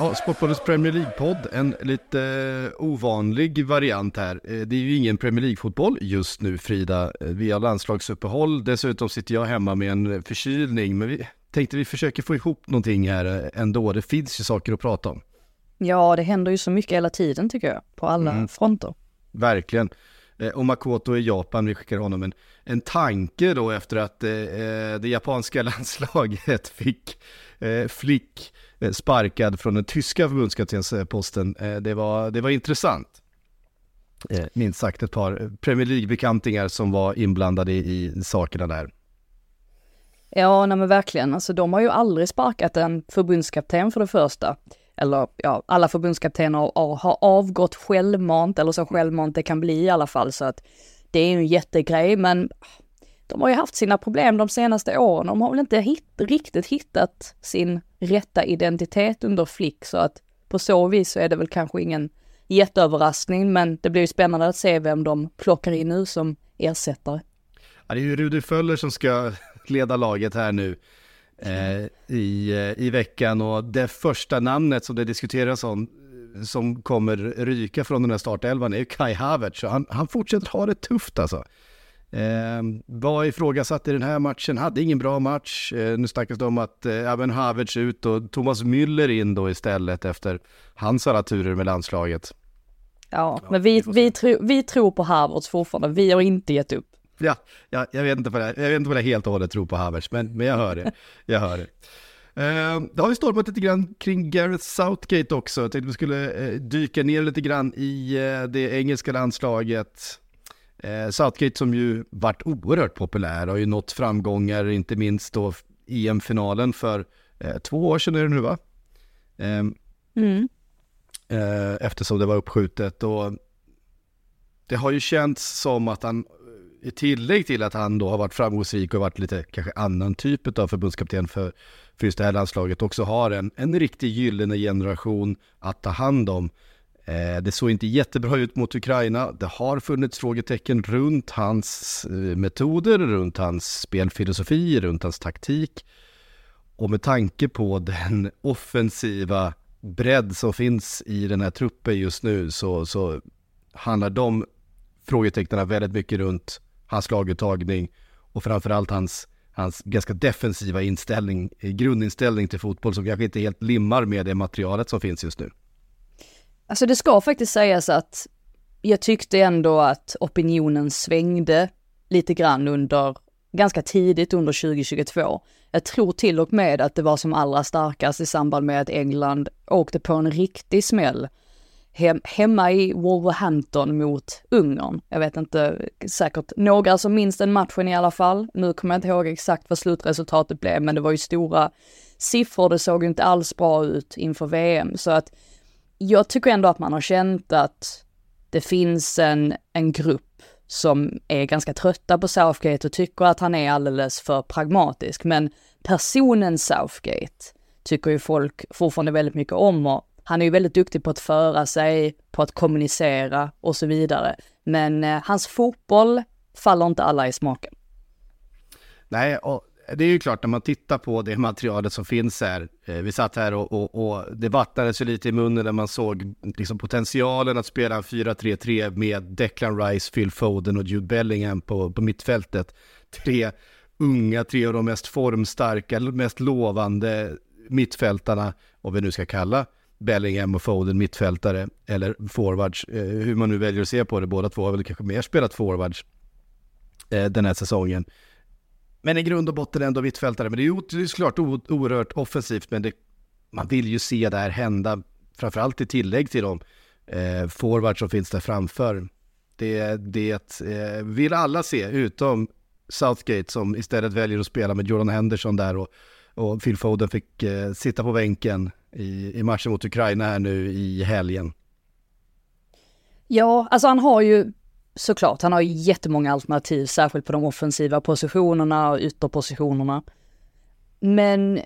Ja, Sportbladets Premier League-podd, en lite eh, ovanlig variant här. Eh, Det är ju ingen Premier League-fotboll just nu Frida. Eh, Vi har landslagsuppehåll, dessutom sitter jag hemma med en förkylning, men vi tänkte vi försöker få ihop någonting här ändå. Det finns ju saker att prata om. Ja, det händer ju så mycket hela tiden tycker jag, på alla Mm. fronter. Verkligen. Och Makoto i Japan, vi skickar honom en, en tanke då efter att eh, det japanska landslaget fick Eh, flick eh, sparkad från den tyska förbundskaptensposten. Eh, det, var, det var intressant. Minst sagt ett par Premier League-bekantingar som var inblandade i, sakerna där. Ja, nej men verkligen. Alltså de har ju aldrig sparkat en förbundskapten för det första. Eller ja, alla förbundskaptener har, har avgått självmant, eller så självmant det kan bli i alla fall. Så att det är ju en jättegrej, men de har ju haft sina problem de senaste åren. De har väl inte hit, riktigt hittat sin rätta identitet under Flick, så att på så vis så är det väl kanske ingen jätteöverraskning, men det blir ju spännande att se vem de plockar in nu som ersättare. Ja, det är ju Rudi Föller som ska leda laget här nu eh, i, eh, i veckan och det första namnet som det diskuteras om eh, som kommer ryka från den här startelvan är ju Kai Havertz. Han, han fortsätter ha det tufft alltså. Eh, var ifrågasatt i den här matchen, hade ingen bra match. Eh, nu snackas det om att eh, även Havertz ut och Thomas Müller in då istället efter hans alla turer med landslaget. Ja, men vi, vi, tro, vi tror på Harvards fortfarande. Vi har inte gett upp. Ja, ja jag, vet inte på det, jag vet inte på det helt och hållet tror på Havertz, men, men jag hör det. Jag hör det. Eh, det har ju stormat lite grann kring Gareth Southgate också. Jag tänkte vi skulle eh, dyka ner lite grann i eh, det engelska landslaget. Eh, Southgate som ju varit oerhört populär, har ju nått framgångar, inte minst då EM-finalen för eh, två år sedan är det nu va? Eh, Mm. eh, eftersom det var uppskjutet och det har ju känts som att han i tillägg till att han då har varit framgångsrik och varit lite kanske annan typ av förbundskapten för, för just det här landslaget också har en, en riktig gyllene generation att ta hand om. Eh, det såg inte jättebra ut mot Ukraina. Det har funnits frågetecken runt hans eh, metoder, runt hans spelfilosofi, runt hans taktik. Och med tanke på den offensiva bredd som finns i den här truppen just nu så, så handlar de frågetecknen väldigt mycket runt hans laguttagning och framförallt hans, hans ganska defensiva inställning, grundinställning till fotboll som kanske inte helt limmar med det materialet som finns just nu. Alltså det ska faktiskt sägas att jag tyckte ändå att opinionen svängde lite grann under, ganska tidigt under 2022. Jag tror till och med att det var som allra starkast i samband med att England åkte på en riktig smäll hem, hemma i Wolverhampton mot Ungern. Jag vet inte, säkert några som minns den matchen i alla fall. Nu kommer jag inte ihåg exakt vad slutresultatet blev, men det var ju stora siffror. Det såg inte alls bra ut inför VM, så att jag tycker ändå att man har känt att det finns en, en grupp som är ganska trötta på Southgate och tycker att han är alldeles för pragmatisk. Men personen Southgate tycker ju folk fortfarande väldigt mycket om och han är ju väldigt duktig på att föra sig, på att kommunicera och så vidare. Men eh, hans fotboll faller inte alla i smaken. Nej, och det är ju klart när man tittar på det materialet som finns här. Eh, vi satt här och, och, och det vattnades ju lite i munnen när man såg liksom potentialen att spela en 4-3-3 med Declan Rice, Phil Foden och Jude Bellingham på, på mittfältet. Tre unga, tre av de mest formstarka, mest lovande mittfältarna, om vi nu ska kalla Bellingham och Foden mittfältare eller forwards, eh, hur man nu väljer att se på det. Båda två har väl kanske mer spelat forwards eh, den här säsongen. Men i grund och botten ändå mittfältare. Men det är ju såklart oerhört offensivt, men det, man vill ju se det här hända, framförallt i tillägg till de eh, forwards som finns där framför. Det, det eh, vill alla se, utom Southgate som istället väljer att spela med Jordan Henderson där och, och Phil Foden fick eh, sitta på bänken i, i matchen mot Ukraina här nu i helgen. Ja, alltså han har ju såklart, han har ju jättemånga alternativ, särskilt på de offensiva positionerna och ytterpositionerna. Men,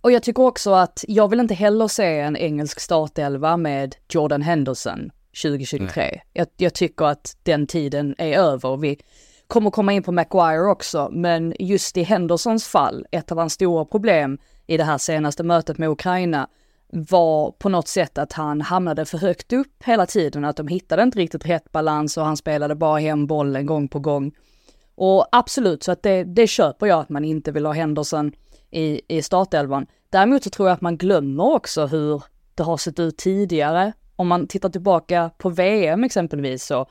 och jag tycker också att jag vill inte heller se en engelsk startelva med Jordan Henderson 2023. Jag, jag, tycker att den tiden är över. Vi kommer komma in på Maguire också, men just i Hendersons fall, ett av hans stora problem i det här senaste mötet med Ukraina var på något sätt att han hamnade för högt upp hela tiden, att de hittade inte riktigt rätt balans och han spelade bara hem bollen gång på gång. Och absolut, så att det, det köper jag att man inte vill ha Henderson i, i startelvan. Däremot så tror jag att man glömmer också hur det har sett ut tidigare. Om man tittar tillbaka på VM exempelvis så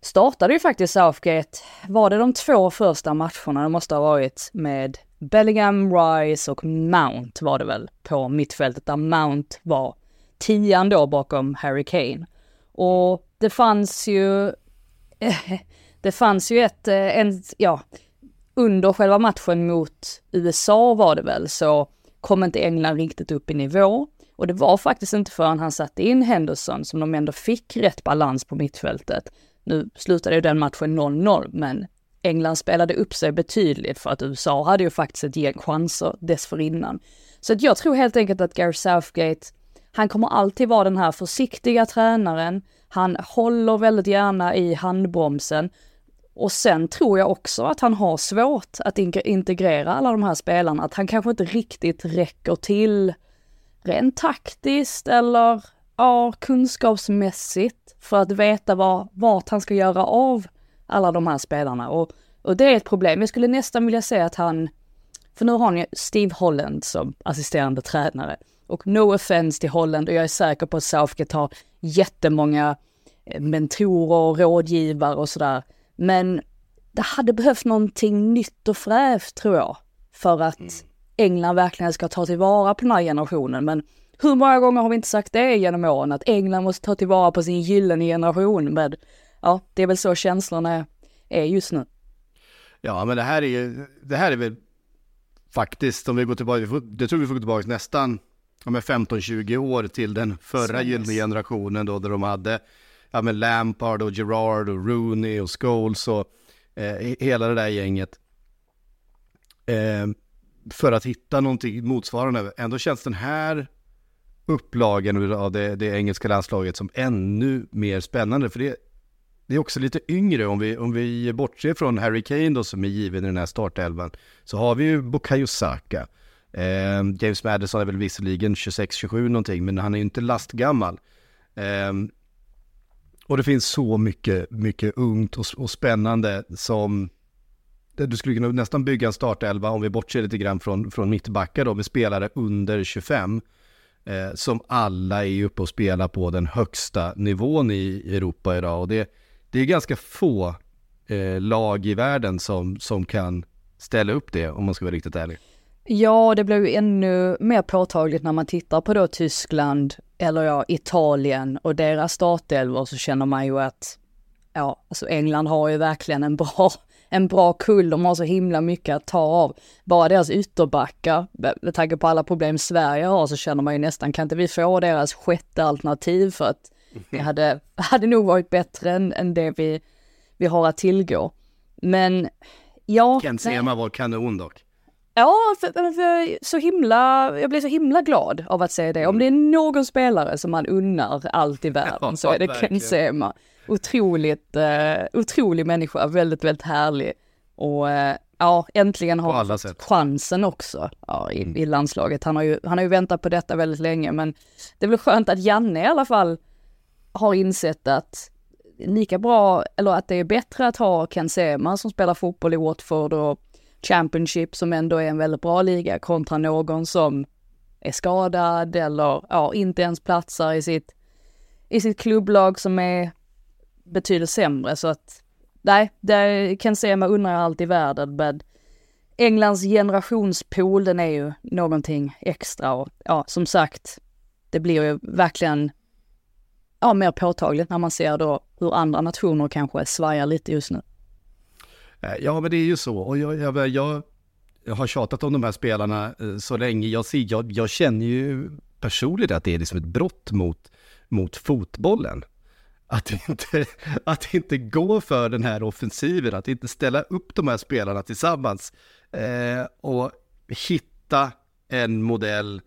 startade ju faktiskt Southgate, var det de två första matcherna, det måste ha varit med Bellingham, Rice och Mount var det väl på mittfältet där Mount var tian då bakom Harry Kane. Och det fanns ju, det fanns ju ett, eh, en, ja, under själva matchen mot USA var det väl så kom inte England riktigt upp i nivå. Och det var faktiskt inte förrän han satte in Henderson som de ändå fick rätt balans på mittfältet. Nu slutade ju den matchen 0-0, men England spelade upp sig betydligt för att USA hade ju faktiskt ett gäng chanser dessförinnan. Så att jag tror helt enkelt att Gary Southgate, han kommer alltid vara den här försiktiga tränaren. Han håller väldigt gärna i handbromsen. Och sen tror jag också att han har svårt att integrera alla de här spelarna, att han kanske inte riktigt räcker till rent taktiskt eller ja, kunskapsmässigt för att veta var, vart han ska göra av alla de här spelarna. Och, och det är ett problem. Jag skulle nästan vilja säga att han, för nu har ni Steve Holland som assisterande tränare. Och no offense till Holland och jag är säker på att Southgate har jättemånga eh, mentorer och rådgivare och sådär. Men det hade behövt någonting nytt och fräscht tror jag. För att mm. England verkligen ska ta tillvara på den här generationen. Men hur många gånger har vi inte sagt det genom åren? Att England måste ta tillvara på sin gyllene generation med ja, det är väl så känslorna är just nu. Ja, men det här är ju, det här är väl faktiskt, om vi går tillbaka, det tror vi får gå tillbaka nästan ja, 15-20 år till den förra gyllene generationen då, där de hade ja, med Lampard och Gerard och Rooney och Scholes och eh, hela det där gänget. Eh, för att hitta någonting motsvarande. Ändå känns den här upplagen av det, det engelska landslaget som ännu mer spännande. För det, det är också lite yngre, om vi, om vi bortser från Harry Kane då som är given i den här startelvan, så har vi ju Bukayo Saka. Eh, James Madison är väl visserligen 26-27 någonting, men han är ju inte lastgammal. Eh, och det finns så mycket, mycket ungt och, och spännande som du skulle kunna nästan bygga en startelva om vi bortser lite grann från, från mittbackar då med spelare under 25 eh, som alla är uppe och spelar på den högsta nivån i Europa idag och det, det är ganska få eh, lag i världen som, som kan ställa upp det om man ska vara riktigt ärlig. Ja, det blir ju ännu mer påtagligt när man tittar på då Tyskland eller ja, Italien och deras startelvor så känner man ju att ja, alltså England har ju verkligen en bra, en bra kull. De har så himla mycket att ta av. Bara deras ytterbackar, med tanke på alla problem Sverige har så känner man ju nästan, kan inte vi få deras sjätte alternativ för att det hade, hade nog varit bättre än, än det vi, vi har att tillgå. Men ja. Kent Sema var kanon dock. Ja, för, för, så himla, jag blir så himla glad av att se det. Om mm. det är någon spelare som man unnar allt i världen ja, så är det Ken Sema. Otroligt, uh, otrolig människa, väldigt, väldigt härlig. Och uh, ja, äntligen har han chansen också ja, i, mm. i, landslaget. Han har, ju, han har ju väntat på detta väldigt länge, men det är väl skönt att Janne i alla fall har insett att lika bra, eller att det är bättre att ha Ken Sema som spelar fotboll i Watford och Championship som ändå är en väldigt bra liga kontra någon som är skadad eller ja, inte ens platsar i sitt, i sitt klubblag som är betydligt sämre. Så att nej, det Ken Sema undrar jag allt i världen men Englands generationspool den är ju någonting extra och ja, som sagt, det blir ju verkligen ja, mer påtagligt när man ser då hur andra nationer kanske svajar lite just nu. Eh, ja, men det är ju så. Och jag, jag, jag, jag har tjatat om de här spelarna eh, så länge. Jag, ser, jag, jag känner ju personligen att det är liksom ett brott mot, mot fotbollen. Att inte, att inte gå för den här offensiven, att inte ställa upp de här spelarna tillsammans eh, och hitta en modell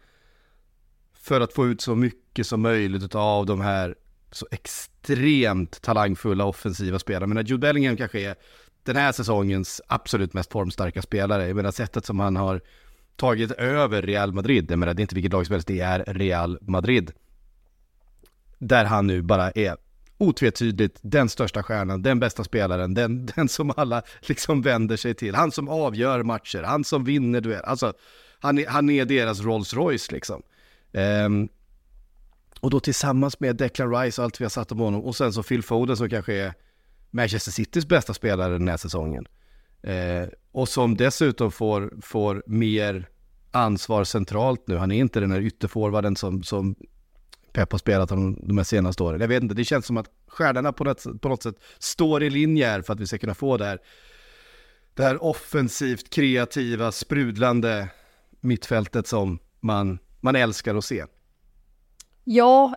för att få ut så mycket som möjligt av de här så extremt talangfulla offensiva spelare. Men Jude Bellingham kanske är den här säsongens absolut mest formstarka spelare. Jag menar sättet som han har tagit över Real Madrid, jag menar det är inte vilket lag som helst, det är Real Madrid. Där han nu bara är otvetydigt den största stjärnan, den bästa spelaren, den, den som alla liksom vänder sig till. Han som avgör matcher, han som vinner duell. Alltså, han är, han är deras Rolls Royce liksom. Um, och då tillsammans med Declan Rice och allt vi har satt om honom och sen så Phil Foden som kanske är Manchester Citys bästa spelare den här säsongen. Eh, och som dessutom får, får mer ansvar centralt nu. Han är inte den här ytterforwarden som, som Pep har spelat de, de här senaste åren. Jag vet inte, det känns som att stjärnorna på något, på något sätt står i linje här för att vi ska kunna få det här, det här offensivt kreativa, sprudlande mittfältet som man, man älskar att se. Ja,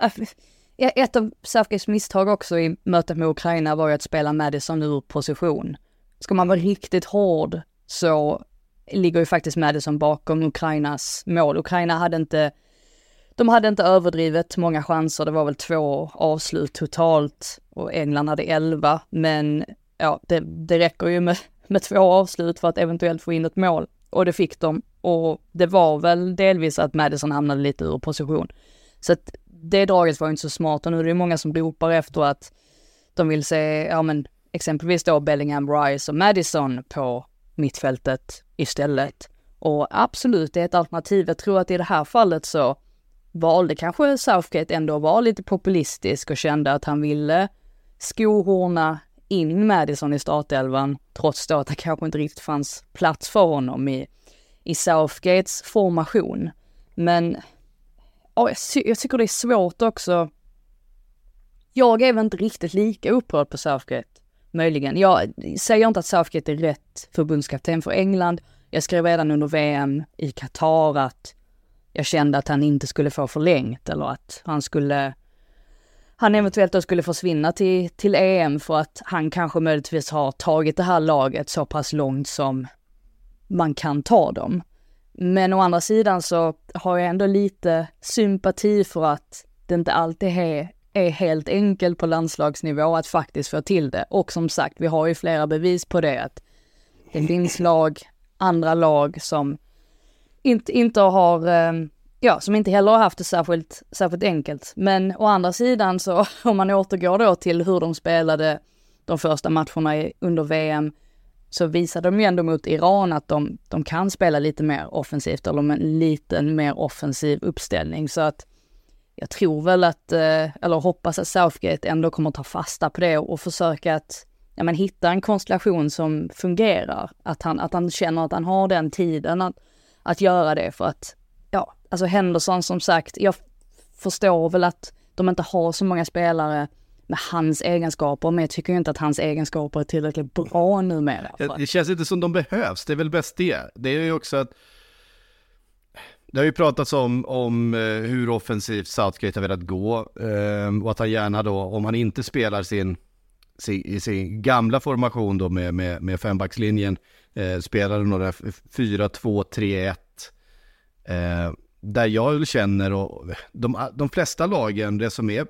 e- ett av Southgates misstag också i mötet med Ukraina var ju att spela Madison ur position. Ska man vara riktigt hård så ligger ju faktiskt Madison bakom Ukrainas mål. Ukraina hade inte, de hade inte överdrivet många chanser, det var väl två avslut totalt och England hade elva, men ja, det, det räcker ju med, med två avslut för att eventuellt få in ett mål. Och det fick de. Och det var väl delvis att Madison hamnade lite ur position. Så att det draget var inte så smart och nu är det många som ropar efter att de vill se, ja men exempelvis då Bellingham, Rice och Madison på mittfältet istället. Och absolut, det är ett alternativ. Jag tror att i det här fallet så valde kanske Southgate ändå att vara lite populistisk och kände att han ville skohorna in Madison i startelvan, trots då att det kanske inte riktigt fanns plats för honom i, i Southgates formation. Men ja, jag, jag tycker det är svårt också. Jag är väl inte riktigt lika upprörd på Southgate, möjligen. Jag säger inte att Southgate är rätt förbundskapten för England. Jag skrev redan under VM i Qatar att jag kände att han inte skulle få förlängt eller att han skulle han eventuellt då skulle försvinna till, till EM för att han kanske möjligtvis har tagit det här laget så pass långt som man kan ta dem. Men å andra sidan så har jag ändå lite sympati för att det inte alltid är, är helt enkelt på landslagsnivå att faktiskt få till det. Och som sagt, vi har ju flera bevis på det att det finns lag, andra lag som inte, inte har, ehm, ja, som inte heller har haft det särskilt, särskilt enkelt. Men å andra sidan så om man återgår då till hur de spelade de första matcherna under VM så visar de ju ändå mot Iran att de, de kan spela lite mer offensivt eller med en liten mer offensiv uppställning. Så att jag tror väl att, eh, eller hoppas att Southgate ändå kommer ta fasta på det och försöka att ja, men hitta en konstellation som fungerar. Att han, att han känner att han har den tiden att, att göra det för att, ja, alltså Henderson som sagt, jag förstår väl att de inte har så många spelare med hans egenskaper, men jag tycker inte att hans egenskaper är tillräckligt bra numera. Det känns inte som de behövs, det är väl bäst det. Det är ju också att det har ju pratats om, om eh, hur offensivt Southgate har velat gå eh, och att han gärna då, om han inte spelar sin, sin, sin gamla formation då med, med, med fembackslinjen, eh, spelar några 4-2-3-1. Eh, där jag känner, och de, de flesta lagen, det som är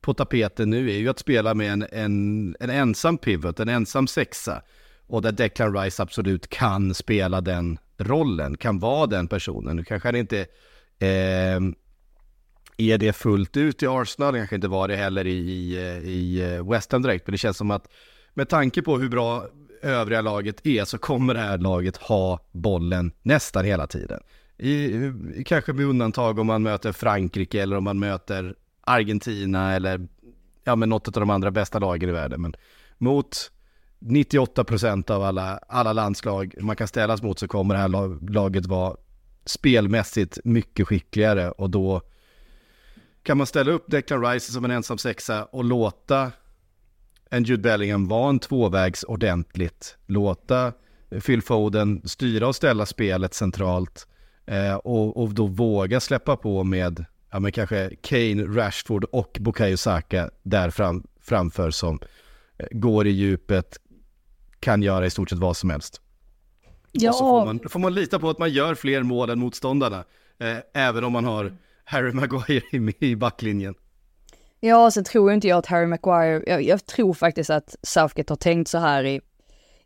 på tapeten nu är ju att spela med en, en, en ensam pivot, en ensam sexa. Och där Declan Rice absolut kan spela den rollen, kan vara den personen. Nu kanske han inte eh, är det fullt ut i Arsenal, kanske inte var det heller i, i, eh, i eh, West Ham direkt, men det känns som att med tanke på hur bra övriga laget är så kommer det här laget ha bollen nästan hela tiden. I, kanske med undantag om man möter Frankrike eller om man möter Argentina eller ja, men något av de andra bästa lagen i världen. Men mot 98% av alla, alla landslag man kan ställas mot så kommer det här laget vara spelmässigt mycket skickligare och då kan man ställa upp Declan Rice som en ensam sexa och låta en Jude Bellingham vara en tvåvägs ordentligt, låta Phil Foden styra och ställa spelet centralt eh, och, och då våga släppa på med, ja men kanske Kane, Rashford och Bukayo Saka där fram, framför som eh, går i djupet, kan göra i stort sett vad som helst. Ja. Och så får man, får man lita på att man gör fler mål än motståndarna, eh, även om man har Harry Maguire i, i backlinjen. Ja, sen tror inte jag att Harry Maguire, jag, jag, tror faktiskt att Southgate har tänkt så här i,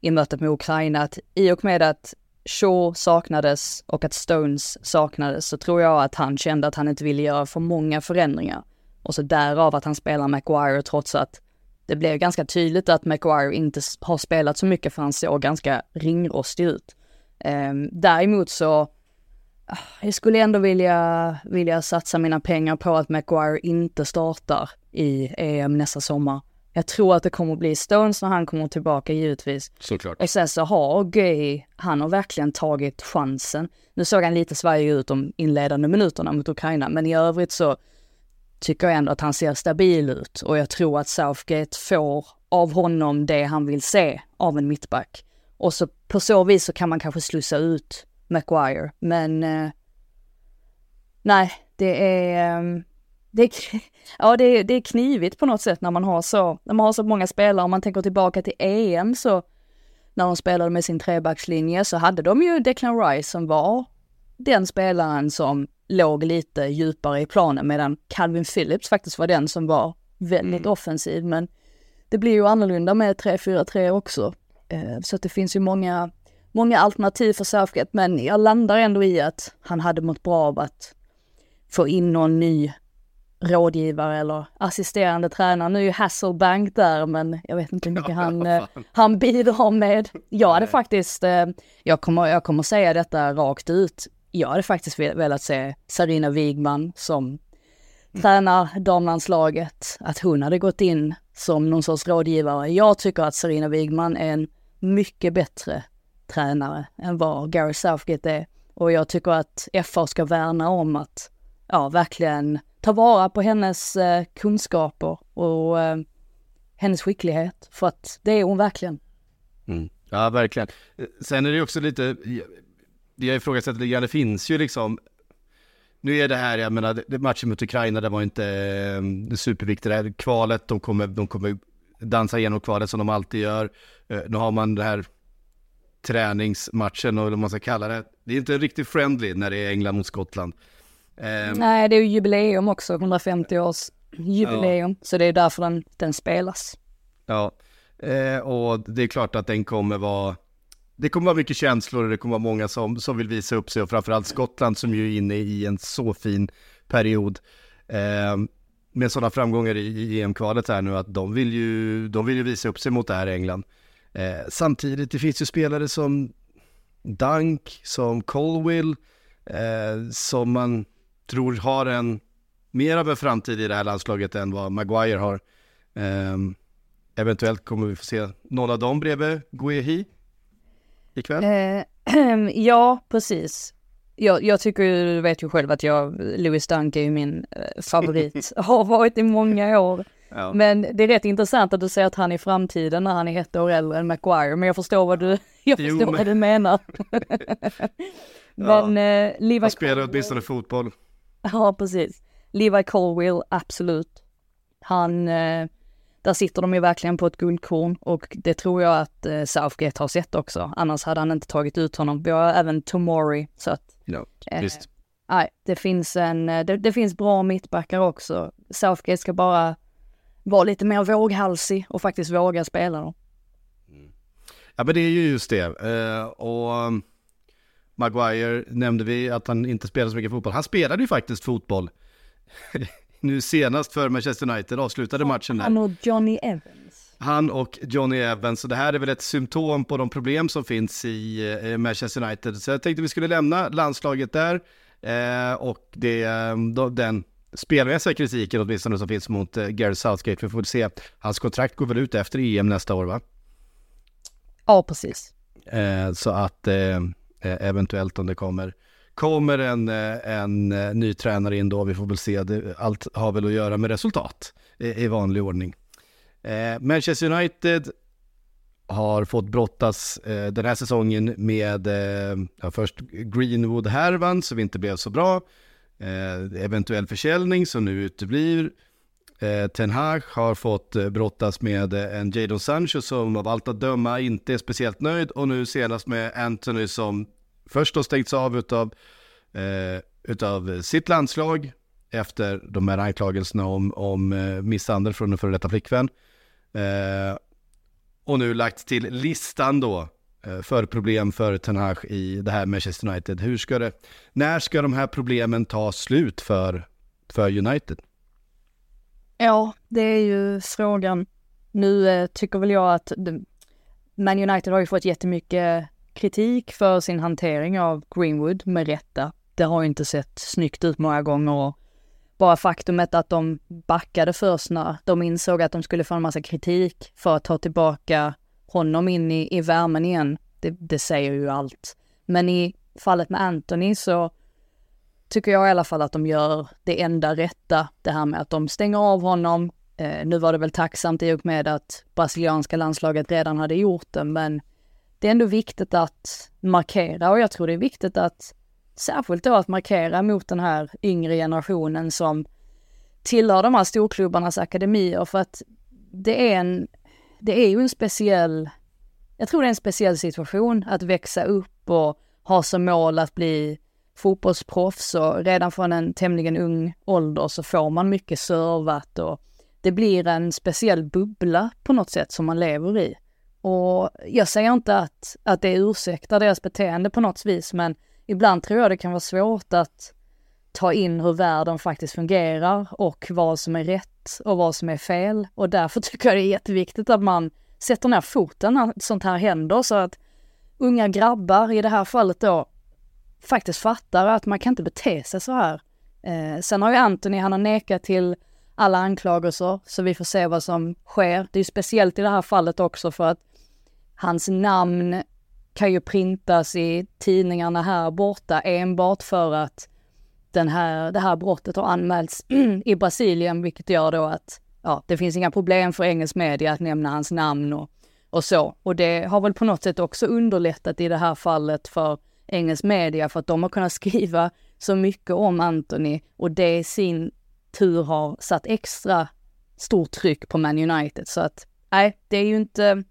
i mötet med Ukraina, att i och med att Shaw saknades och att Stones saknades så tror jag att han kände att han inte ville göra för många förändringar. Och så därav att han spelar Maguire trots att det blev ganska tydligt att Maguire inte har spelat så mycket för han såg ganska ringrostig ut. Um, däremot så, ah, jag skulle ändå vilja, vilja satsa mina pengar på att Maguire inte startar i EM nästa sommar. Jag tror att det kommer att bli Stones när han kommer tillbaka givetvis. Såklart. Och sen så har Gay, han har verkligen tagit chansen. Nu såg han lite svajig ut de inledande minuterna mot Ukraina, men i övrigt så tycker jag ändå att han ser stabil ut och jag tror att Southgate får av honom det han vill se av en mittback. Och så på så vis så kan man kanske slussa ut Maguire, men eh, nej, det är, eh, det ja, det, det är knivigt på något sätt när man har så, när man har så många spelare. Om man tänker tillbaka till EM så, när de spelade med sin trebackslinje så hade de ju Declan Rice som var den spelaren som låg lite djupare i planen medan Calvin Phillips faktiskt var den som var väldigt mm. offensiv. Men det blir ju annorlunda med 3-4-3 också. Eh, så att det finns ju många, många alternativ för Southgate men jag landar ändå i att han hade mått bra av att få in någon ny rådgivare eller assisterande tränare. Nu är ju Hasselbank där, men jag vet inte hur mycket han, eh, han bidrar med. Jag hade faktiskt, eh, jag kommer, jag kommer säga detta rakt ut, jag hade faktiskt velat se Sarina Wigman som mm. tränar damlandslaget, att hon hade gått in som någon sorts rådgivare. Jag tycker att Sarina Wigman är en mycket bättre tränare än vad Gary Southgate är. Och jag tycker att FA ska värna om att, ja, verkligen ta vara på hennes eh, kunskaper och eh, hennes skicklighet. För att det är hon verkligen. Mm. Ja, verkligen. Eh, sen är det också lite, det jag ifrågasätter lite grann, det finns ju liksom nu är det här, jag menar, matchen mot Ukraina, det var inte eh, superviktigt, det här kvalet, de kommer, de kommer dansa igenom kvalet som de alltid gör. Eh, nu har man det här träningsmatchen, eller vad man ska kalla det. Det är inte riktigt friendly när det är England mot Skottland. Eh, Nej, det är ju jubileum också, 150 års jubileum, ja. så det är därför den, den spelas. Ja, eh, och det är klart att den kommer vara det kommer vara mycket känslor och det kommer vara många som, som vill visa upp sig och framförallt Skottland som ju är inne i en så fin period. Eh, med sådana framgångar i, i EM-kvalet här nu att de vill ju, de vill ju visa upp sig mot det här England. Eh, samtidigt, det finns ju spelare som Dunk, som Colwill, eh, som man tror har en mer av en framtid i det här landslaget än vad Maguire har. Eh, eventuellt kommer vi få se någon av dem bredvid Guehi ikväll? Eh, ja, precis. Jag, jag tycker, du vet ju själv att jag, Louis Dunk är ju min eh, favorit, har varit i många år. Ja. Men det är rätt intressant att du säger att han är framtiden när han är ett år äldre än Maguire, men jag förstår vad du, jag förstår jo, men... vad du menar. men ja. eh, Levi Han spelar åtminstone fotboll. Ja, precis. Levi Colwill, absolut. Han, eh, där sitter de ju verkligen på ett guldkorn och det tror jag att eh, Southgate har sett också. Annars hade han inte tagit ut honom. Vi har även Tomori så att... Ja, eh, visst. Nej, det finns en, eh, det, det, finns bra mittbackar också. Southgate ska bara vara lite mer våghalsig och faktiskt våga spela dem. Mm. Ja men det är ju just det. Uh, och Maguire nämnde vi att han inte spelar så mycket fotboll. Han spelade ju faktiskt fotboll nu senast för Manchester United, avslutade matchen där. Han och Johnny Evans. Han och Johnny Evans, och det här är väl ett symptom på de problem som finns i eh, Manchester United. Så jag tänkte vi skulle lämna landslaget där eh, och det, eh, den spelmässiga kritiken åtminstone som finns mot Gareth Southgate. Vi får se, hans kontrakt går väl ut efter EM nästa år va? Ja, precis. Eh, så att eh, Eh, eventuellt om det kommer kommer en, eh, en eh, ny tränare in då, vi får väl se, allt har väl att göra med resultat i, i vanlig ordning. Eh, Manchester United har fått brottas eh, den här säsongen med eh, ja, först Greenwood-härvan som inte blev så bra, eh, eventuell försäljning som nu uteblir. Eh, Ten Hag har fått eh, brottas med eh, en Jadon Sancho som av allt att döma inte är speciellt nöjd och nu senast med Anthony som först har stängts av utav, eh, utav sitt landslag efter de här anklagelserna om, om eh, misshandel från en före detta flickvän. Eh, och nu lagt till listan då eh, för problem för Ten Hag i det här Manchester United. Hur ska det, när ska de här problemen ta slut för, för United? Ja, det är ju frågan. Nu eh, tycker väl jag att Man United har ju fått jättemycket kritik för sin hantering av Greenwood, med rätta. Det har ju inte sett snyggt ut många gånger och bara faktumet att de backade först när de insåg att de skulle få en massa kritik för att ta tillbaka honom in i, i värmen igen, det, det säger ju allt. Men i fallet med Anthony så tycker jag i alla fall att de gör det enda rätta. Det här med att de stänger av honom. Eh, nu var det väl tacksamt i och med att brasilianska landslaget redan hade gjort det, men det är ändå viktigt att markera och jag tror det är viktigt att särskilt då att markera mot den här yngre generationen som tillhör de här storklubbarnas akademier för att det är en, det är ju en speciell, jag tror det är en speciell situation att växa upp och ha som mål att bli fotbollsproffs och redan från en tämligen ung ålder så får man mycket servat och det blir en speciell bubbla på något sätt som man lever i. Och jag säger inte att, att det ursäktar deras beteende på något vis, men ibland tror jag det kan vara svårt att ta in hur världen faktiskt fungerar och vad som är rätt och vad som är fel. Och därför tycker jag det är jätteviktigt att man sätter ner foten när sånt här händer så att unga grabbar i det här fallet då faktiskt fattar att man kan inte bete sig så här. Eh, sen har ju Anthony, han har nekat till alla anklagelser så vi får se vad som sker. Det är ju speciellt i det här fallet också för att hans namn kan ju printas i tidningarna här borta enbart för att den här, det här brottet har anmälts i Brasilien, vilket gör då att ja, det finns inga problem för engelsk media att nämna hans namn och, och så. Och det har väl på något sätt också underlättat i det här fallet för engelsk media för att de har kunnat skriva så mycket om Anthony och det i sin tur har satt extra stort tryck på Man United. Så att nej, det är ju inte,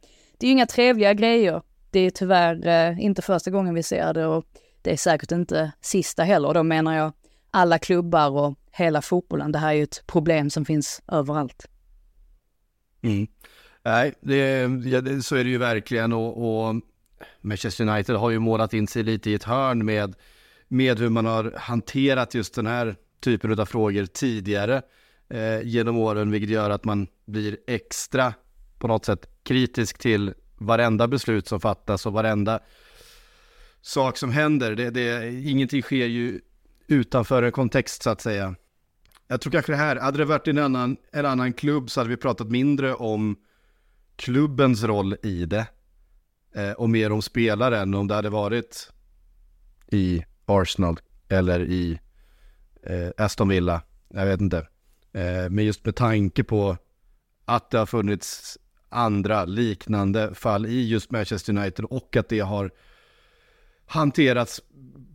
det är ju inga trevliga grejer det är tyvärr eh, inte första gången vi ser det och det är säkert inte sista heller. Och Då menar jag alla klubbar och hela fotbollen. Det här är ju ett problem som finns överallt. Mm. Nej, det, ja, det, så är det ju verkligen och, och Manchester United har ju målat in sig lite i ett hörn med, med hur man har hanterat just den här typen av frågor tidigare eh, genom åren, vilket gör att man blir extra på något sätt kritisk till varenda beslut som fattas och varenda sak som händer. Det, det, ingenting sker ju utanför en kontext så att säga. Jag tror kanske det här, hade det varit en annan, en annan klubb så hade vi pratat mindre om klubbens roll i det. Eh, och mer om spelaren, om det hade varit i Arsenal eller i eh, Aston Villa. Jag vet inte. Eh, men just med tanke på att det har funnits andra liknande fall i just Manchester United och att det har hanterats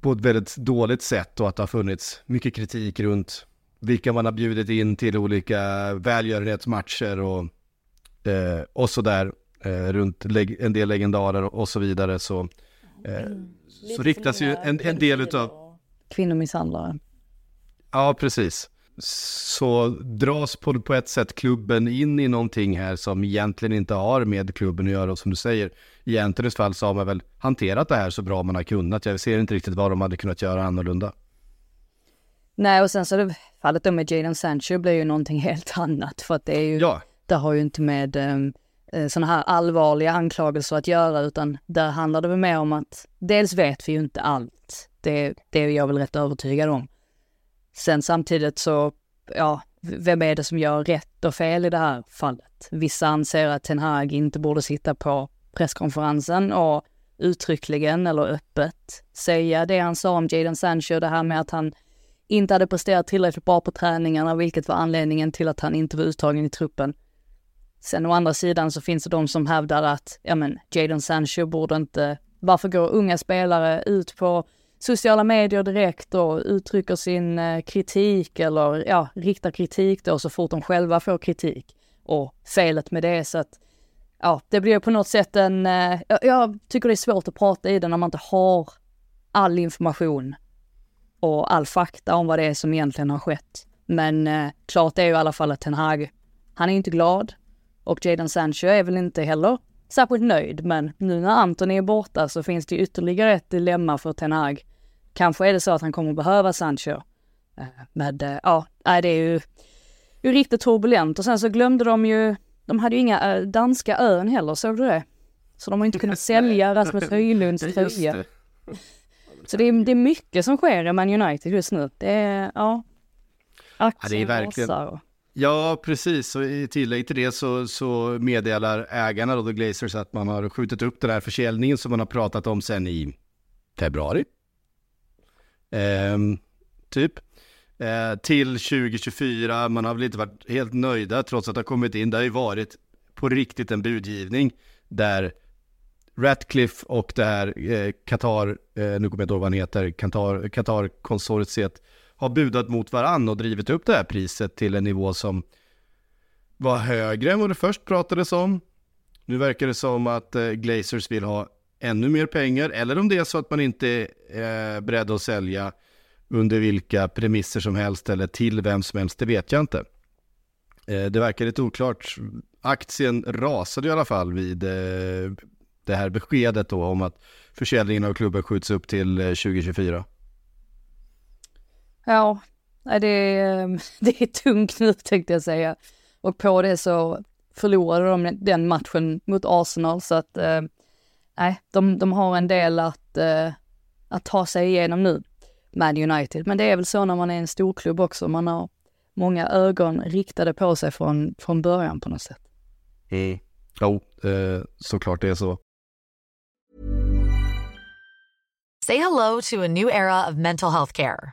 på ett väldigt dåligt sätt och att det har funnits mycket kritik runt vilka man har bjudit in till olika välgörenhetsmatcher och, eh, och sådär eh, runt en del legendarer och så vidare så, eh, mm. så riktas ju en, en del utav kvinnomisshandlare. Ja, precis så dras på, på ett sätt klubben in i någonting här som egentligen inte har med klubben att göra. Och som du säger, i Antonys fall så har man väl hanterat det här så bra man har kunnat. Jag ser inte riktigt vad de hade kunnat göra annorlunda. Nej, och sen så det fallet då med Jadon Sancho blir ju någonting helt annat. För att det är ju, ja. det har ju inte med um, sådana här allvarliga anklagelser att göra, utan där handlar det väl mer om att dels vet vi ju inte allt. Det, det är jag väl rätt övertygad om. Sen samtidigt så, ja, vem är det som gör rätt och fel i det här fallet? Vissa anser att Ten Hag inte borde sitta på presskonferensen och uttryckligen eller öppet säga det han sa om Jadon Sancho, det här med att han inte hade presterat tillräckligt bra på träningarna, vilket var anledningen till att han inte var uttagen i truppen. Sen å andra sidan så finns det de som hävdar att, ja men, Jadon Sancho borde inte, varför går unga spelare ut på sociala medier direkt och uttrycker sin eh, kritik eller ja, riktar kritik då så fort de själva får kritik. Och felet med det så att, ja, det blir på något sätt en, eh, jag, jag tycker det är svårt att prata i det när man inte har all information och all fakta om vad det är som egentligen har skett. Men eh, klart är ju i alla fall att Ten Hag, han är inte glad och Jadon Sancho är väl inte heller särskilt nöjd. Men nu när Anton är borta så finns det ytterligare ett dilemma för Ten Hag. Kanske är det så att han kommer behöva Sancho. Eh, men eh, ja, det är ju, ju riktigt turbulent och sen så glömde de ju, de hade ju inga äh, danska ön heller, såg du det? Så de har inte kunnat sälja Rasmus Höjlunds tröja. Så det är, det är mycket som sker i Man United just nu. Det är, ja. ja det är verkligen. Och... Ja, precis. Och i tillägg till det så, så meddelar ägarna då, The Glazers, att man har skjutit upp den här försäljningen som man har pratat om sedan i februari. Ehm, typ. Ehm, till 2024. Man har väl inte varit helt nöjda trots att det har kommit in. Det har ju varit på riktigt en budgivning där Ratcliffe och det här eh, Qatar, eh, nu kommer jag inte ihåg vad han heter, Qatar, Qatar-konsortiet har budat mot varann och drivit upp det här priset till en nivå som var högre än vad det först pratades om. Nu verkar det som att eh, Glazers vill ha ännu mer pengar, eller om det är så att man inte är beredd att sälja under vilka premisser som helst eller till vem som helst, det vet jag inte. Eh, det verkar lite oklart. Aktien rasade i alla fall vid det här beskedet då om att försäljningen av klubben skjuts upp till 2024. Ja, det är, det är tungt nu tänkte jag säga. Och på det så förlorade de den matchen mot Arsenal så att eh, nej, de, de har en del att, eh, att ta sig igenom nu, Man United. Men det är väl så när man är en storklubb också, man har många ögon riktade på sig från, från början på något sätt. Mm. Jo, eh, såklart det är så. Say hello to a new era of mental health care.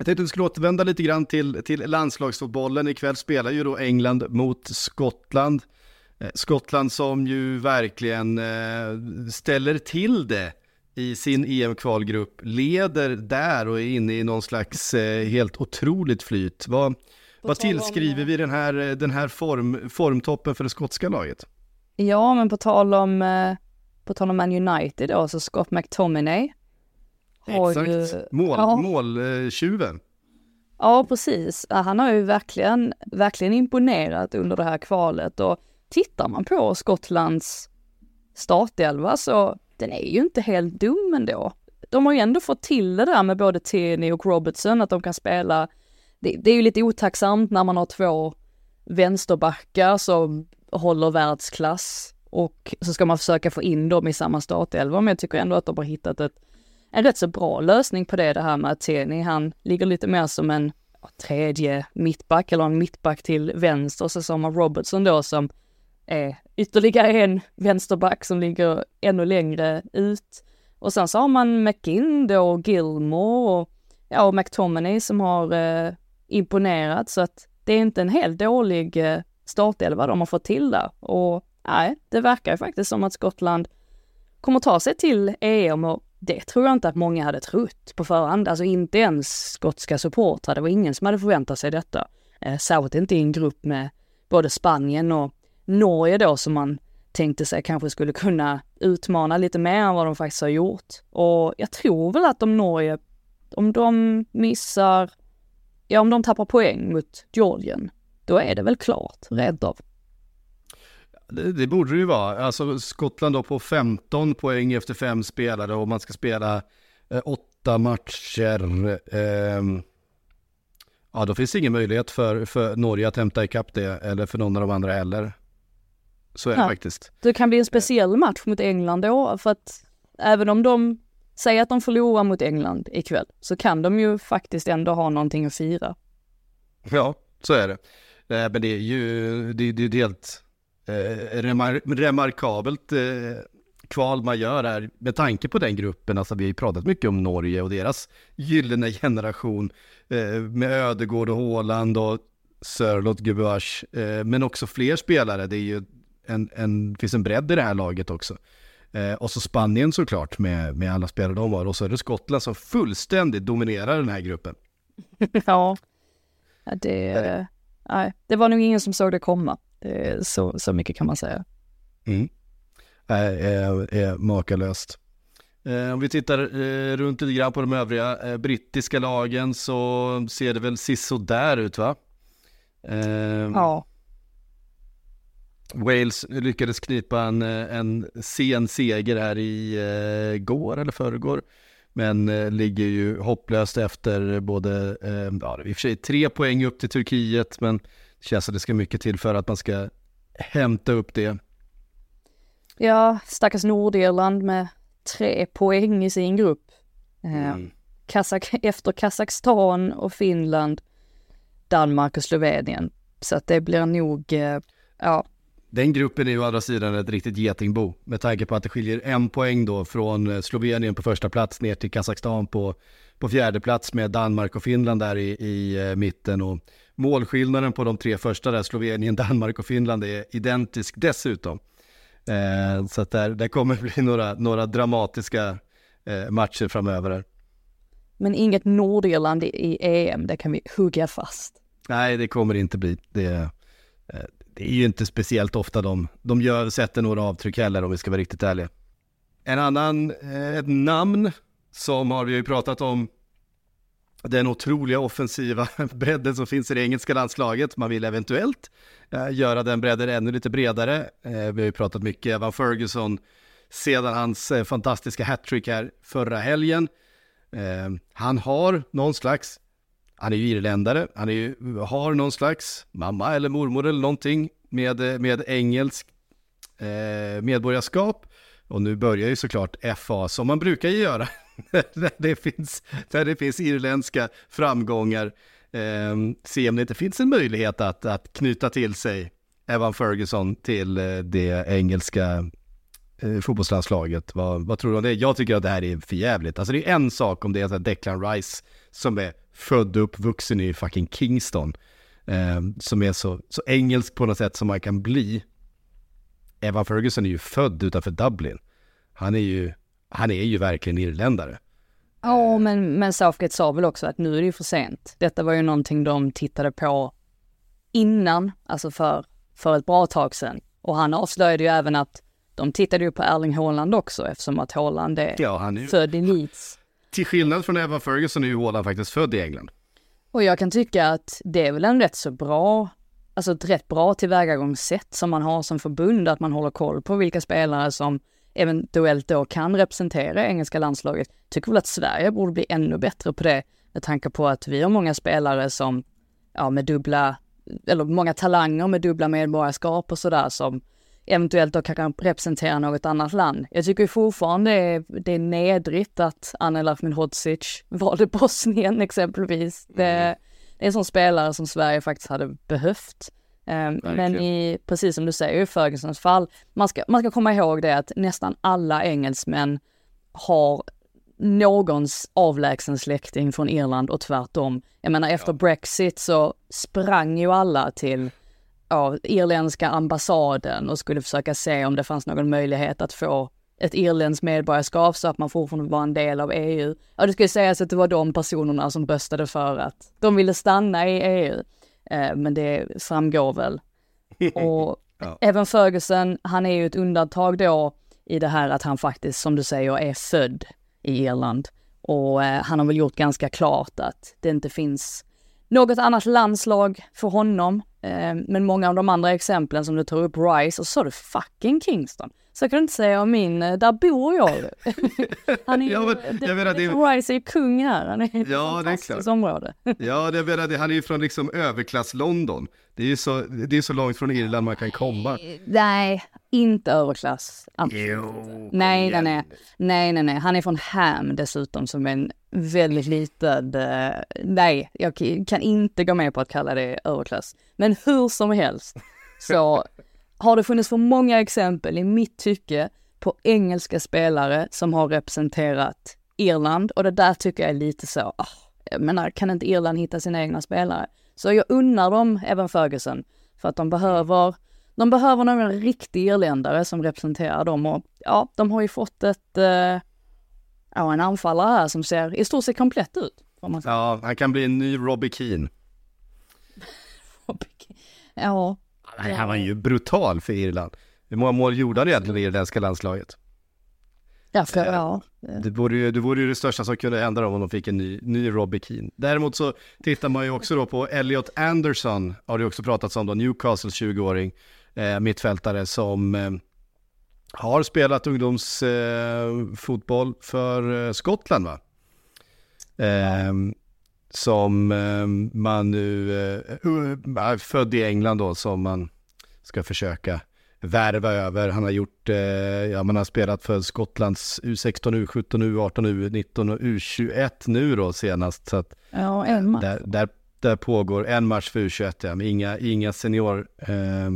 Jag tänkte att vi skulle återvända lite grann till, till landslagsfotbollen. Ikväll spelar ju då England mot Skottland. Eh, Skottland som ju verkligen eh, ställer till det i sin EM-kvalgrupp, leder där och är inne i någon slags eh, helt otroligt flyt. Vad, vad tillskriver vi den här, den här form, formtoppen för det skotska laget? Ja, men på tal om, på tal om Man United då, så Scott McTominay Exakt, ju, mål, ja. måltjuven. Ja, precis. Han har ju verkligen, verkligen imponerat under det här kvalet och tittar man på Skottlands startelva så den är ju inte helt dum ändå. De har ju ändå fått till det där med både Tierney och Robertson, att de kan spela. Det, det är ju lite otacksamt när man har två vänsterbackar som håller världsklass och så ska man försöka få in dem i samma startelva, men jag tycker ändå att de har hittat ett en rätt så bra lösning på det, det här med att Tierney, han ligger lite mer som en tredje mittback eller en mittback till vänster, och så har man Robertson då som är ytterligare en vänsterback som ligger ännu längre ut. Och sen så har man McGinn då, Gilmore och, ja, och McTominay som har eh, imponerat så att det är inte en helt dålig eh, startelva de har fått till där. Och nej, det verkar ju faktiskt som att Skottland kommer ta sig till EM och det tror jag inte att många hade trott på förhand. Alltså inte ens skotska supportrar. Det var ingen som hade förväntat sig detta. Eh, särskilt inte i en grupp med både Spanien och Norge då som man tänkte sig kanske skulle kunna utmana lite mer än vad de faktiskt har gjort. Och jag tror väl att om Norge, om de missar, ja om de tappar poäng mot Georgien, då är det väl klart, rädd av. Det, det, borde det ju vara. Alltså Skottland då på 15 poäng efter fem spelare och man ska spela eh, åtta matcher. Eh, ja, då finns det ingen möjlighet för, för Norge att hämta ikapp det eller för någon av de andra heller. Så är det faktiskt. Det kan bli en speciell match mot England då, för att även om de säger att de förlorar mot England ikväll, så kan de ju faktiskt ändå ha någonting att fira. Ja, så är det. Eh, men det är ju det, det är helt eh, remar remarkabelt eh, kval man gör här med tanke på den gruppen. Alltså vi har ju pratat mycket om Norge och deras gyllene generation eh, med Ödegård och Håland och Sörlott Gubevars, eh, men också fler spelare. Det är ju en, en, finns en bredd i det här laget också. Eh, och så Spanien såklart med, med alla spelare de har. Och så är det Skottland som fullständigt dominerar den här gruppen. ja, det, nej, det var nog ingen som såg det komma. Det så, så mycket kan man säga. Mm. Är, är, makalöst. Eh, om vi tittar eh, runt lite grann på de övriga eh, brittiska lagen så ser det väl sisådär ut va? Ja. Wales lyckades knipa en, en sen seger här i går eller förrgår. Men ligger ju hopplöst efter både, ja i och för sig tre poäng upp till Turkiet, men känns att det ska mycket till för att man ska hämta upp det. Ja, stackars Nordirland med tre poäng i sin grupp. Eh, mm. Kazak efter Kazakstan och Finland, Danmark och Slovenien. Så att det blir nog, eh, ja, den gruppen är ju å andra sidan ett riktigt getingbo med tanke på att det skiljer en poäng då från eh, Slovenien på första plats ner till Kazakstan på, på fjärde plats med Danmark och Finland där i, i mitten och målskillnaden på de tre första där, Slovenien, Danmark och Finland är identisk dessutom. Eh, så att där, där kommer bli några, några dramatiska eh, matcher framöver. Men inget Nordirland i EM, det kan vi hugga fast. Nej, det kommer inte bli. Det, eh, det är ju inte speciellt ofta de, de gör, sätter några avtryck heller om vi ska vara riktigt ärliga. En annan, eh, ett namn som har vi ju pratat om den otroliga offensiva bredden som finns i det engelska landslaget. Man vill eventuellt eh, göra den bredden ännu lite bredare. Eh, vi har ju pratat mycket Evan Ferguson sedan hans eh, fantastiska hattrick här förra helgen. Eh, han har någon slags han är ju irländare, han är ju, har någon slags mamma eller mormor eller någonting med, eh, med engelsk eh, medborgarskap. Och nu börjar ju såklart FA som man brukar göra, där, det finns, när det finns irländska framgångar. Eh, se om det inte finns en möjlighet att, att knyta till sig Evan Ferguson till eh, det engelska eh, fotbollslandslaget. Vad, vad tror du om det? Jag tycker att det här är förjävligt. Alltså det är en sak om det är Declan Rice som är född och uppvuxen i fucking Kingston. Eh, som är så, så engelsk på något sätt som man kan bli. Evan Ferguson är ju född utanför Dublin. Han är ju, han är ju verkligen irländare. Ja, men, men Southgate sa väl också att nu är det ju för sent. Detta var ju någonting de tittade på innan, alltså för, för ett bra tag sedan. Och han avslöjade ju även att de tittade ju på Erling Haaland också eftersom att Haaland är, ja, han är född i Leeds till skillnad från Evan Ferguson är ju Haaland faktiskt född i England. Och jag kan tycka att det är väl en rätt så bra, alltså ett rätt bra tillvägagångssätt som man har som förbund, att man håller koll på vilka spelare som eventuellt då kan representera engelska landslaget. Tycker väl att Sverige borde bli ännu bättre på det med tanke på att vi har många spelare som, ja med dubbla, eller många talanger med dubbla medborgarskap och sådär som eventuellt då kan representera något annat land. Jag tycker fortfarande det är, det är nedrigt att Anel Ahmedhodzic valde Bosnien exempelvis. Det, mm. det är en sån spelare som Sverige faktiskt hade behövt. Um, men i, precis som du säger i Fergusons fall, man ska, man ska komma ihåg det att nästan alla engelsmän har någons avlägsen släkting från Irland och tvärtom. Jag menar efter ja. Brexit så sprang ju alla till ja, irländska ambassaden och skulle försöka se om det fanns någon möjlighet att få ett irländskt medborgarskap så att man fortfarande var en del av EU. Ja, det ska ju sägas att det var de personerna som röstade för att de ville stanna i EU. Eh, men det framgår väl. Och Ja. även Ferguson, han är ju ett undantag då i det här att han faktiskt, som du säger, är född i Irland. Och eh, han har väl gjort ganska klart att det inte finns något annat landslag för honom. Eh, men många av de andra exemplen som du tar upp, Rice, och så sa du fucking Kingston. Så jag kan inte säga om min, eh, där bor jag. Han är ju, Ja, men jag menar, det- Rice är ju kung här, han är ett Ja, det är fantastiskt område. Ja, det menar, han är ju från liksom överklass-London. Det är ju så, det är så långt från Irland man kan komma. Nej, inte överklass. Absolut. Jo, Nej, nej, nej. Nej, nej, nej. Han är från Ham dessutom som är en väldigt liten... eh, nej, jag kan inte gå med på att kalla det överklass. Men hur som helst så har det funnits för många exempel i mitt tycke på engelska spelare som har representerat Irland och det där tycker jag är lite så, ah, jag menar, kan inte Irland hitta sina egna spelare? Så jag unnar dem även Ferguson för att de behöver de behöver någon riktig irländare som representerar dem och ja, de har ju fått ett, eh, ja en anfallare här som ser i stort sett komplett ut. Ja, han kan bli en ny Robbie Keane. Ja, Nej, han var ju brutal för Irland. Hur många mål gjorde han egentligen i det irländska landslaget? Ja, för, ja. Det vore, ju, det vore ju det största som kunde hända om de fick en ny, ny Robbie Keane. Däremot så tittar man ju också då på Elliot Anderson, har det också pratats om då, Newcastles 20-åring, eh, mittfältare som eh, har spelat ungdomsfotboll eh, fotboll för eh, Skottland va? Eh, som eh, man nu, eh, född i England då, som man ska försöka värva över. Han har gjort, eh, ja man har spelat för Skottlands U16, U17, U18, U19 och U21 nu då senast. Så att ja, en match. där, där, där pågår en match för U21, ja, men inga, inga senior eh,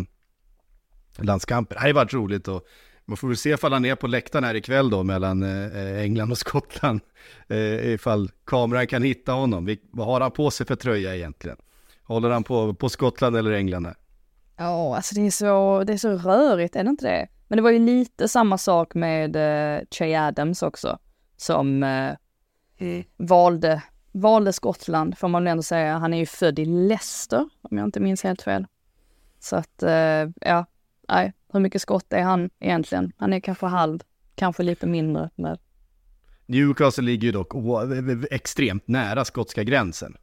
landskamper. Det har varit roligt och man får väl se ifall han är på läktaren här ikväll då mellan eh, England och Skottland. Eh, ifall kameran kan hitta honom. Vil- vad har han på sig för tröja egentligen? Håller han på, på Skottland eller England här? Ja, alltså det är, så, det är så rörigt, är det inte det? Men det var ju lite samma sak med uh, Che Adams också, som eh, valde, valde Skottland, får man väl ändå säga. Han är ju född i Leicester, om jag inte minns helt fel. Så att, eh, ja, nej, hur mycket skott är han egentligen? Han är kanske halv, kanske lite mindre. Men, Newcastle ligger ju dock extremt nära skotska gränsen.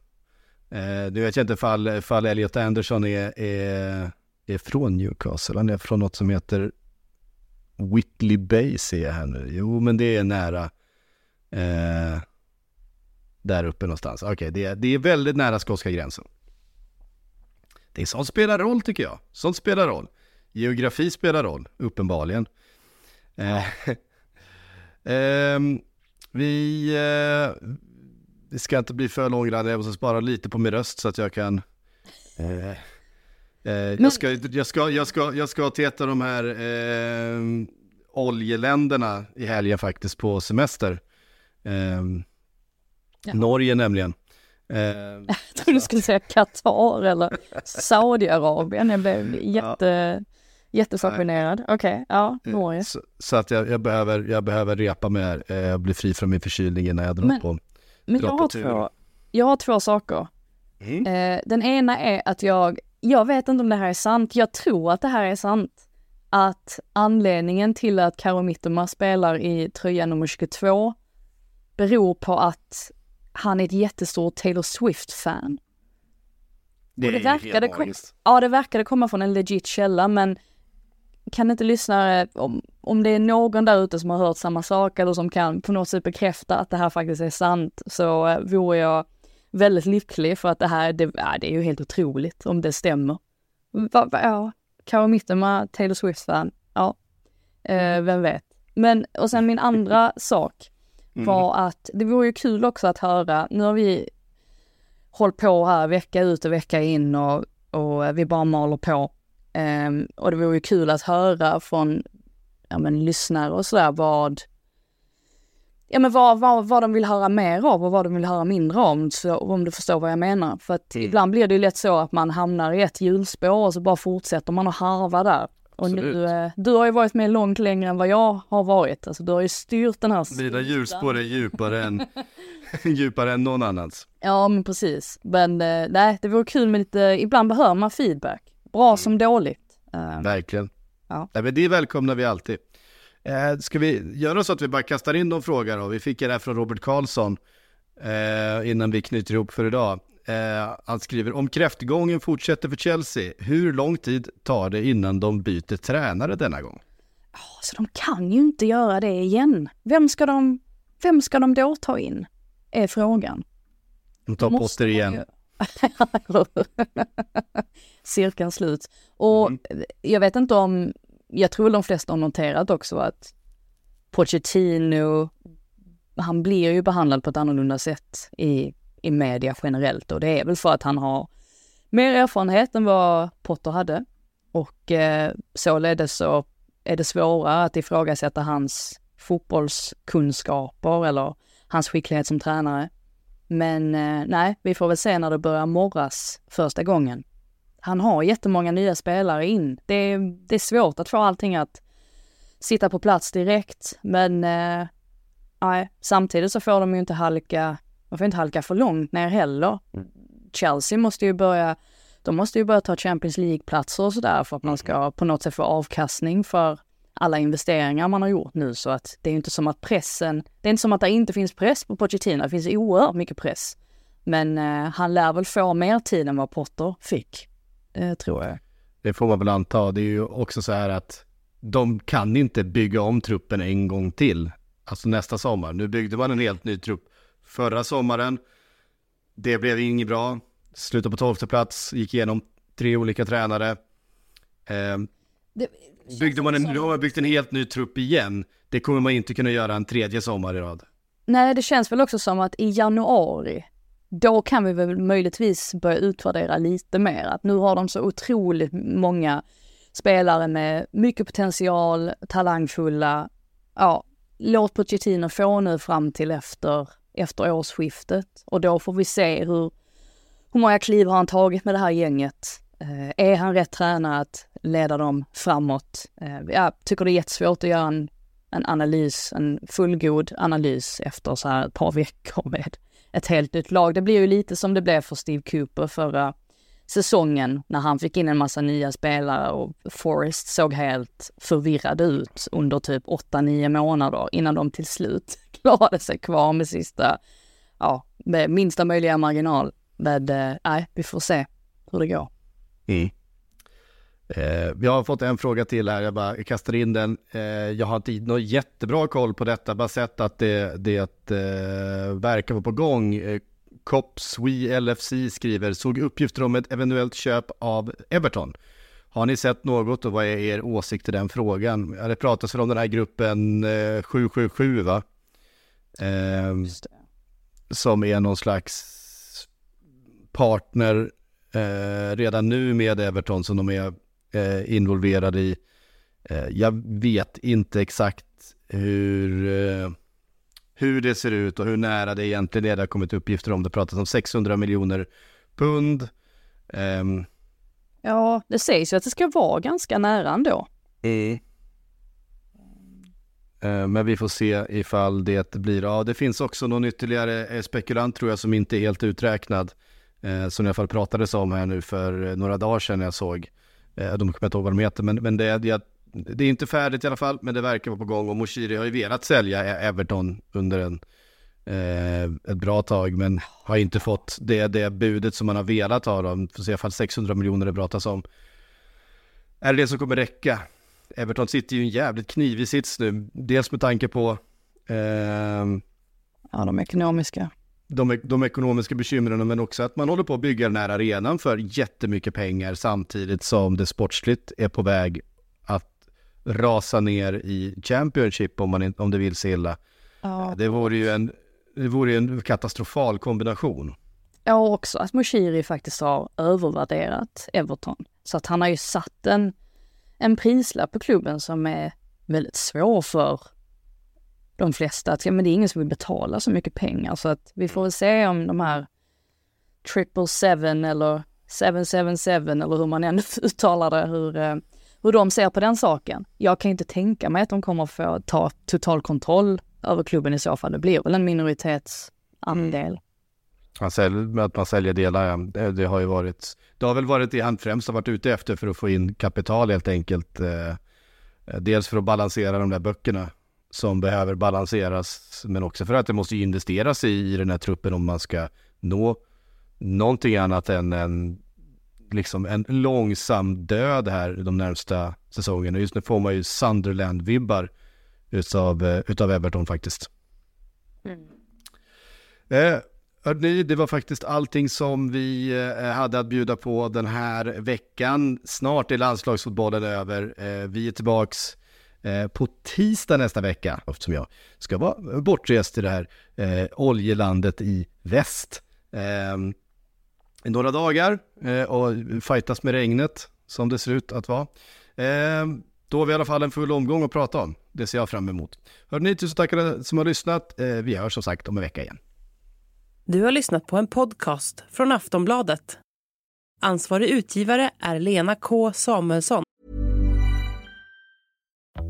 Eh, nu vet jag inte ifall, ifall Elliot Anderson är, är, är från Newcastle. Han är från något som heter Whitley Bay ser jag här nu. Jo, men det är nära. Eh, där uppe någonstans. Okej, det, är- det är väldigt nära skotska gränsen. Det är sånt spelar roll tycker jag. Sånt spelar roll. Geografi spelar roll, uppenbarligen. Eh, ehm, eh, vi, eh, ska inte bli för långrandiga, jag måste spara lite på min röst så att jag kan... Eh, Eh, eh, jag, ska, jag, ska, jag, ska, jag ska till ett av de här eh, oljeländerna i helgen faktiskt på semester. Eh, Ja. Norge nämligen. Eh, jag trodde du skulle säga Qatar eller Saudiarabien. Jag blev jätte, jättefascinerad. Okej, ja, Norge. så, så att jag, jag, behöver, jag behöver repa mig här, eh, bli fri från min förkylning innan jag drar Men- på. Men jag har, två, jag har två saker. Mm. Eh, den ena är att jag, jag vet inte om det här är sant, jag tror att det här är sant. Att anledningen till att Karo Mittoma spelar i tröja nummer 22 beror på att han är ett jättestort Taylor Swift-fan. Det, och det verkade kom-. Ja, det verkade komma från en legit källa, men kan inte lyssnare, om, om det är någon där ute som har hört samma sak eller som kan på något sätt bekräfta att det här faktiskt är sant, så eh, vore jag väldigt lycklig för att det här, det, ja, det är ju helt otroligt om det stämmer. Va, va, ja, Karo Mittema, Taylor Swift-fan, ja, eh, vem vet. Men, och sen min andra sak var att det vore ju kul också att höra, nu har vi hållit på här vecka ut och vecka in och, och vi bara maler på. Ehm, och det vore ju kul att höra från ja, men, lyssnare och sådär vad, ja, men vad, vad, vad de vill höra mer av och vad de vill höra mindre om, så, om du förstår vad jag menar. För att ibland blir det ju lätt så att man hamnar i ett hjulspår och så bara fortsätter man att harva där. Och nu, eh, du har ju varit med långt längre än vad jag har varit. Alltså du har ju styrt den här Mina hjulspår är djupare än, djupare än någon annans. Ja men precis. Men eh, nej, det vore kul med lite, ibland behöver man feedback. Bra som dåligt. Eh, Verkligen. Ja. Nej, men det välkomnar vi alltid. Eh, ska vi göra så att vi bara kastar in de frågor då? Vi fick en här från Robert Karlsson eh, innan vi knyter ihop för idag. Eh, han skriver, om kräftgången fortsätter för Chelsea, hur lång tid tar det innan de byter tränare denna gång? Så de kan ju inte göra det igen. Vem ska de, vem ska de då ta in? Är frågan. De tar Måste Potter igen. ju- Cirkeln slut. Och Mm. jag vet inte om, jag tror de flesta har noterat också att Pochettino, han blir ju behandlad på ett annorlunda sätt i, i media generellt och det är väl för att han har mer erfarenhet än vad Potter hade. Och eh, således så är det svårare att ifrågasätta hans fotbollskunskaper eller hans skicklighet som tränare. Men eh, nej, vi får väl se när det börjar morras första gången. Han har jättemånga nya spelare in. Det är, det är svårt att få allting att sitta på plats direkt, men eh, nej, samtidigt så får de ju inte halka, de får inte halka för långt ner heller. Chelsea måste ju börja, de måste ju börja ta Champions League-platser och sådär för att man ska på något sätt få avkastning för alla investeringar man har gjort nu så att det är ju inte som att pressen, det är inte som att det inte finns press på Pochettino, det finns oerhört mycket press. Men eh, han lär väl få mer tid än vad Potter fick, eh, tror jag. Det får man väl anta. Det är ju också så här att de kan inte bygga om truppen en gång till. Alltså nästa sommar. Nu byggde man en helt ny trupp förra sommaren. Det blev inget bra. Slutade på tolfte plats, gick igenom tre olika tränare. Eh, byggde man en, nu har man byggt en helt ny trupp igen. Det kommer man inte kunna göra en tredje sommar i rad. Nej, det känns väl också som att i januari, då kan vi väl möjligtvis börja utvärdera lite mer. Att nu har de så otroligt många spelare med mycket potential, talangfulla. Ja, låt Pochettino få nu fram till efter, efter årsskiftet och då får vi se hur, hur många kliv har han tagit med det här gänget. Eh, är han rätt tränare att leda dem framåt? Eh, jag tycker det är jättesvårt att göra en en analys, en fullgod analys efter så här ett par veckor med ett helt nytt lag. Det blir ju lite som det blev för Steve Cooper förra säsongen när han fick in en massa nya spelare och Forrest såg helt förvirrad ut under typ 8-9 månader innan de till slut klarade sig kvar med sista, ja, med minsta möjliga marginal. Men eh, nej, vi får se hur det går. Mm. Eh, vi har fått en fråga till här, jag bara kastar in den. Eh, jag har inte någon jättebra koll på detta, bara sett att det, det eh, verkar vara på gång. Eh, Cops We LFC skriver, såg uppgifter om ett eventuellt köp av Everton. Har ni sett något och vad är er åsikt i den frågan? Ja, Det pratas väl om den här gruppen eh, 777 va? Eh, som är någon slags partner eh, redan nu med Everton som de är eh, involverade i. Eh, jag vet inte exakt hur, eh, hur det ser ut och hur nära det egentligen är. Det har kommit uppgifter om det. pratas om 600 miljoner pund. Ehm, Ja, det sägs ju att det ska vara ganska nära ändå. Eh, Men vi får se ifall det blir av. Det finns också någon ytterligare eh, spekulant tror jag som inte är helt uträknad. eh, Som i alla fall pratades om här nu för några dagar sedan jag såg. Eh, De kommer inte ihåg vad de heter men, men det, det, det är inte färdigt i alla fall. Men det verkar vara på gång och Moshiri har ju velat sälja e- Everton under en, eh, ett bra tag. Men har inte fått det, det budet som man har velat ha. Då. Får se i alla fall 600 miljoner det pratas om. Är det det som kommer räcka? Everton sitter ju i en jävligt knivig sits nu. Dels med tanke på Eh, Ja, de ekonomiska de, de ekonomiska bekymren men också att man håller på att bygga den här arenan för jättemycket pengar samtidigt som det sportsligt är på väg att rasa ner i Championship om, man, om det vill sig illa. Ja, Det vore ju en, det vore ju en katastrofal kombination. Ja, också att Moshiri faktiskt har övervärderat Everton. Så att han har ju satt en, en prislapp på klubben som är väldigt svår för de flesta. Att, ja, men det är ingen som vill betala så mycket pengar. Så att vi får väl se om de här triple seven eller 777 eller hur man än uttalar det, hur, eh, hur de ser på den saken. Jag kan inte tänka mig att de kommer få ta total kontroll över klubben i så fall. Det blir väl en minoritetsandel. Mm. Man säljer, att man säljer delar, det, det, har ju varit, det har väl varit det han främst har varit ute efter för att få in kapital helt enkelt. Eh, dels för att balansera de där böckerna som behöver balanseras, men också för att det måste investeras i, i den här truppen om man ska nå någonting annat än en, liksom en långsam död här de närmsta säsongerna. Just nu får man ju Sunderland-vibbar utav, eh, utav Everton faktiskt. Mm. Eh, Hörrni, det var faktiskt allting som vi eh, hade att bjuda på den här veckan. Snart är landslagsfotbollen över. Eh, vi är tillbaks Eh, på tisdag nästa vecka, eftersom jag ska vara bortrest till det här eh, oljelandet i väst. Ehm, I några dagar eh, och fightas med regnet, som det ser ut att vara. Ehm, då har vi i alla fall en full omgång att prata om. Det ser jag fram emot. Hörrni, tusen tack som har lyssnat. Vi hörs som sagt om en vecka igen. Du har lyssnat på en podcast från Aftonbladet. Ansvarig utgivare är Lena K Samuelsson.